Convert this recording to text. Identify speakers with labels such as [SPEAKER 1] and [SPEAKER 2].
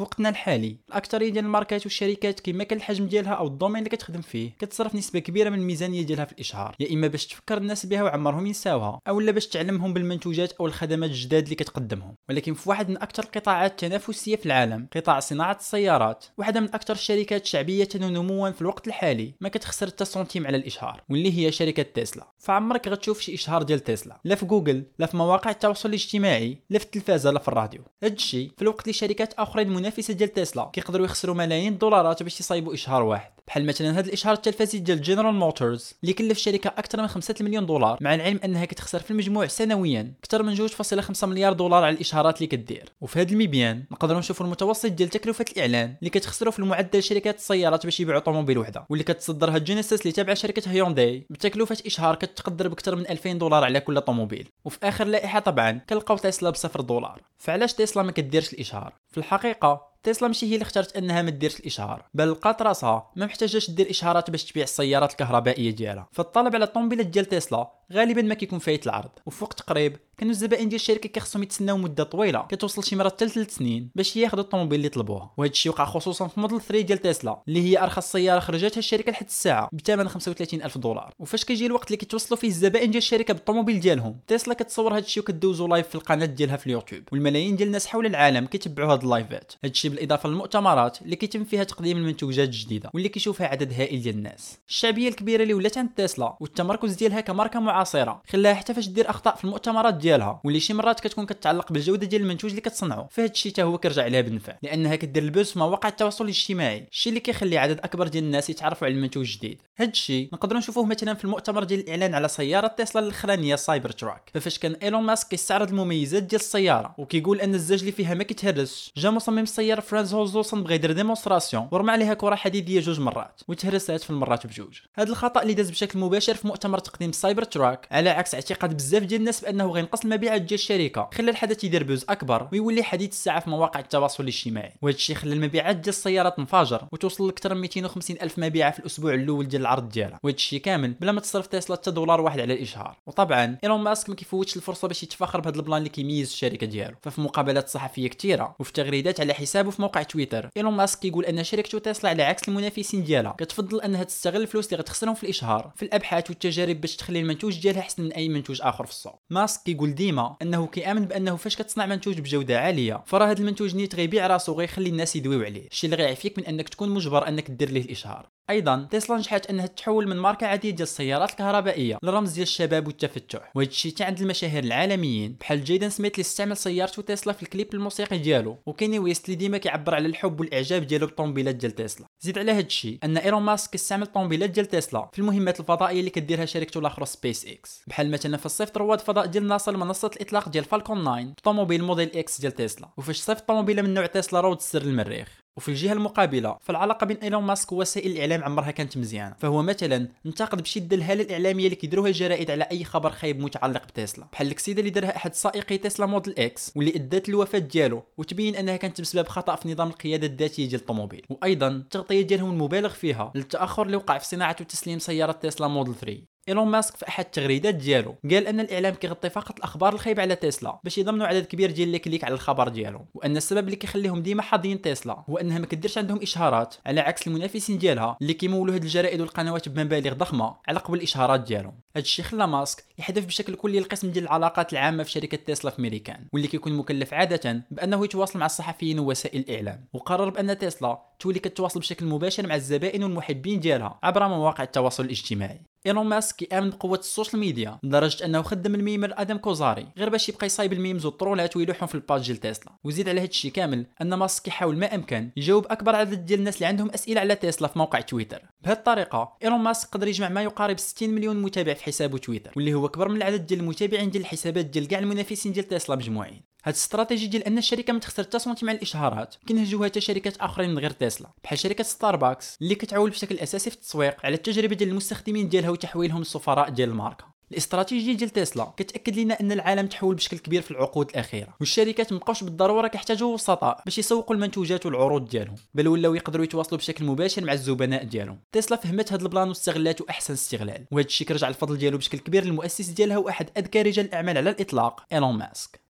[SPEAKER 1] في وقتنا الحالي. الأكثرية ديال الماركات والشركات كما كان الحجم ديالها أو ال domaine اللي كتخدم فيه كتصرف نسبة كبيرة من الميزانية ديالها في الإشهار. يا إما باش تفكر الناس بها وعمرهم ينساوها أو لا باش تعلمهم بالمنتوجات أو الخدمات الجداد اللي كتقدمهم. ولكن في واحد من أكثر القطاعات التنافسية في العالم قطاع صناعة السيارات. واحدة من أكثر الشركات شعبيه ونموا في الوقت الحالي. ما كتخسر حتى سنتيم على الإشهار واللي هي شركة تسلا. فعمرك غتشوف شي إشهار ديال تسلا؟ لا في جوجل لا في مواقع التواصل الاجتماعي لا في التلفازة لا في الراديو. هذا الشيء في الوقت اللي شركات اخرين منافسه ديال تسلا. كيقدروا يخسروا ملايين الدولارات باش يصايبوا اشهار واحد. بحال مثلا هذا الإشهار التلفزي ديال جنرال موتورز اللي كلف الشركة أكثر من 5 مليون دولار مع العلم أنها كتخسر في المجموع سنويا أكثر من 2.5 مليار دولار على الإشهارات اللي كدير. وفي هذا المبيان نقدروا نشوفوا المتوسط ديال تكلفة الإعلان اللي كتخسروا في المعدل شركات السيارات باش يبيعوا طوموبيل وحدة واللي كتصدرها جينيسيس اللي تابعة شركة هيونداي بتكلفة إشهار كتقدر بأكثر من 2000 دولار على كل طوموبيل. وفي آخر لائحة طبعا كنلقاو تسلا بصفر دولار. فعلاش تسلا ما كديرش الإشهار؟ في الحقيقة تسلا ماشي هي اللي اختارت انها ما ديرش الاشهار. بل لقات راسها ما محتاجاش دير اشهارات باش تبيع السيارات الكهربائية ديالها. فالطلب على الطوموبيلات ديال تسلا غالبا ما كيكون فايت العرض. وفي وقت قريب كانوا الزبائن ديال الشركة كيخصهم يتسناو مدة طويلة. كتوصل شي مرات حتى 3 سنين باش ياخذوا الطوموبيل اللي طلبوها وهذا الشيء وقع خصوصا في موديل 3 ديال تسلا اللي هي أرخص سيارة خرجتها الشركة لحد الساعة بثمن 35 ألف دولار. وفاش كيجي الوقت اللي كيتوصلوا فيه الزبائن ديال الشركة بالطوموبيل ديالهم. تسلا كتصور هذا الشيء وكدوزو live في القناة ديالها في اليوتيوب. والملايين ديال الناس حول العالم كيتبعوا هاد اللايفات هذا الشيء بالإضافة للمؤتمرات اللي كيتم فيها تقديم المنتوجات الجديدة واللي كيشوفها عدد هائل ديال الناس. الشعبية الكبيرة اللي ولات عند تسلا والتمركز ديالها كماركة معاصرة خلاها حتى فاش دير أخطاء في المؤتمرات ديالها واللي شي مرات كتكون كتعلق بالجودة ديال المنتوج اللي كتصنعه فهاد الشيء حتى هو كيرجع لها بالنفع لأنها كدير ال buzz في مواقع التواصل الاجتماعي الشيء اللي كيخلي عدد أكبر ديال الناس يتعرفوا على المنتوج الجديد. هاد الشيء نقدروا نشوفوه مثلا في المؤتمر ديال الإعلان على سيارة تسلا الأخرانية سايبر تراك فاش كان إيلون ماسك كيستعرض المميزات ديال السيارة وكيقول أن الزاج اللي فيها ما كيتهرسش جا مصمم السيارة فرانز هولزهاوزن بغى يدير démonstration ورمى عليها كرة حديدية جوج مرات وتهرست في المرات بجوج. هذا الخطأ اللي داز بشكل مباشر في مؤتمر تقديم سايبر تراك على عكس اعتقاد بزاف ديال الناس بأنه غينقص المبيعات ديال الشركة خلى الحدث يدير buzz أكبر ويولي حديث الساعة في مواقع التواصل الاجتماعي. وهذا الشيء خلى المبيعات ديال السيارات تنفجر وتوصل لأكثر من 250 ألف مبيعة في الأسبوع الأول ديال العرض ديالها. وهذا الشيء كامل بلا ما تصرف تسلا حتى دولار واحد على الإشهار. وطبعا إيلون ماسك ما كيفوتش الفرصة باش يتفاخر بهذا ال plan اللي كيميز الشركة ديالو. ففي مقابلات صحفية كثيرة وفي تغريدات على حسابه في موقع تويتر إيلون ماسك كيقول أن شركته تسلا على عكس المنافسين ديالها كتفضل أنها تستغل الفلوس اللي غتخسرهم في الإشهار في الأبحاث والتجارب باش تخلي المنتوج ديالها أحسن من أي منتوج آخر في السوق ماسك كيقول ديما انه كيامن بانه فاش كتصنع منتوج بجوده عاليه فراه هذا المنتوج نيت غيبيع راسو غيخلي الناس يدويو عليه. الشيء اللي غيعفيك من انك تكون مجبر انك دير ليه الاشهار. أيضا تسلا نجحت أنها تحول من ماركة عادية ديال السيارات الكهربائية لرمز ديال الشباب والتفتح وهذا الشيء حتى عند المشاهير العالميين. بحال جيدن سميث اللي استعمل سيارته تسلا في الكليب الموسيقي ديالو وكيني ويست اللي ديما كيعبر على الحب والإعجاب ديالو بالطوموبيلات ديال تسلا. زيد على هذا الشيء أن ايلون ماسك استعمل الطوموبيلات ديال تسلا في المهمات الفضائية اللي كديرها شركته الأخرى سبيس إكس. بحال مثلا فاش صيفط رواد فضاء ديال ناسا لمنصه الإطلاق ديال فالكون 9 بطوموبيل موديل إكس ديال تسلا. وفاش صيفط طوموبيلة من نوع تسلا رودستر للمريخ وفي الجهة المقابلة فالعلاقة بين إيلون ماسك ووسائل الإعلام عمرها كانت مزيانة. فهو مثلا انتقد بشدة الهاله الإعلامية اللي كيديروها الجرائد على أي خبر خايب متعلق بتسلا. بحال الكسيدة اللي دارها أحد سائقي تسلا موديل إكس واللي ادت للوفاة ديالو وتبين أنها كانت بسبب خطأ في نظام القيادة الذاتية ديال الطوموبيل. وأيضا التغطية ديالهم المبالغ فيها للتأخر اللي وقع في صناعة وتسليم سيارة تسلا موديل 3 إيلون ماسك في أحد التغريدات ديالو. قال أن الإعلام كيغطي فقط الأخبار الخايبة على تسلا باش يضمنوا عدد كبير ديال ال clic على الخبر ديالهم وأن السبب اللي كيخليهم ديما حاضين تسلا هو أنها ما كديرش عندهم إشهارات على عكس المنافسين ديالها اللي كيمولوا هاد الجرائد والقنوات بمبالغ ضخمة على قبل الإشهارات ديالهم. هاد الشيء خلى ماسك يحذف بشكل كلي القسم ديال العلاقات العامة في شركة تسلا في ميريكان واللي كيكون مكلف عادة بأنه يتواصل مع الصحفيين ووسائل الإعلام. وقرر بأن تسلا تولي كتواصل بشكل مباشر مع الزبائن والمحبين ديالها عبر مواقع التواصل الاجتماعي. ايلون ماسك كيامن بقوة ال social media لدرجة أنه خدم ال memer آدم كوزاري غير باش يبقى يصايب ال memes والطرولات ويلوحهم في ال page ديال تسلا. وزيد على هذا الشيء كامل أن ماسك كيحاول ما أمكن يجاوب أكبر عدد ديال الناس اللي عندهم أسئلة على تسلا في موقع تويتر. بهذه الطريقة إيلون ماسك قدر يجمع ما يقارب 60 مليون متابع في حسابه تويتر واللي هو أكبر من العدد ديال المتابعين ديال الحسابات ديال كاع المنافسين ديال تسلا مجموعين. هاد الاستراتيجي ديال ان الشركة ما تخسر حتى سنتيم على الاشهارات. كينهجوها حتى شركات آخرين من غير تسلا. بحال شركة ستاربكس اللي كتعول بشكل أساسي في التسويق على التجربة ديال المستخدمين ديالها وتحويلهم للسفراء ديال الماركة. الاستراتيجيه ديال تسلا كتأكد لنا أن العالم تحول بشكل كبير في العقود الأخيرة والشركات مابقاوش بالضرورة كيحتاجوا وسطاء باش يسوقوا المنتوجات والعروض ديالهم بل ولاو يقدروا يتواصلوا بشكل مباشر مع الزبناء ديالهم. تسلا فهمت هذا البلان واستغلاته احسن استغلال وهذا الشيء كيرجع الفضل ديالو بشكل كبير للمؤسس ديالها وأحد أذكى رجال الأعمال على الإطلاق إيلون ماسك.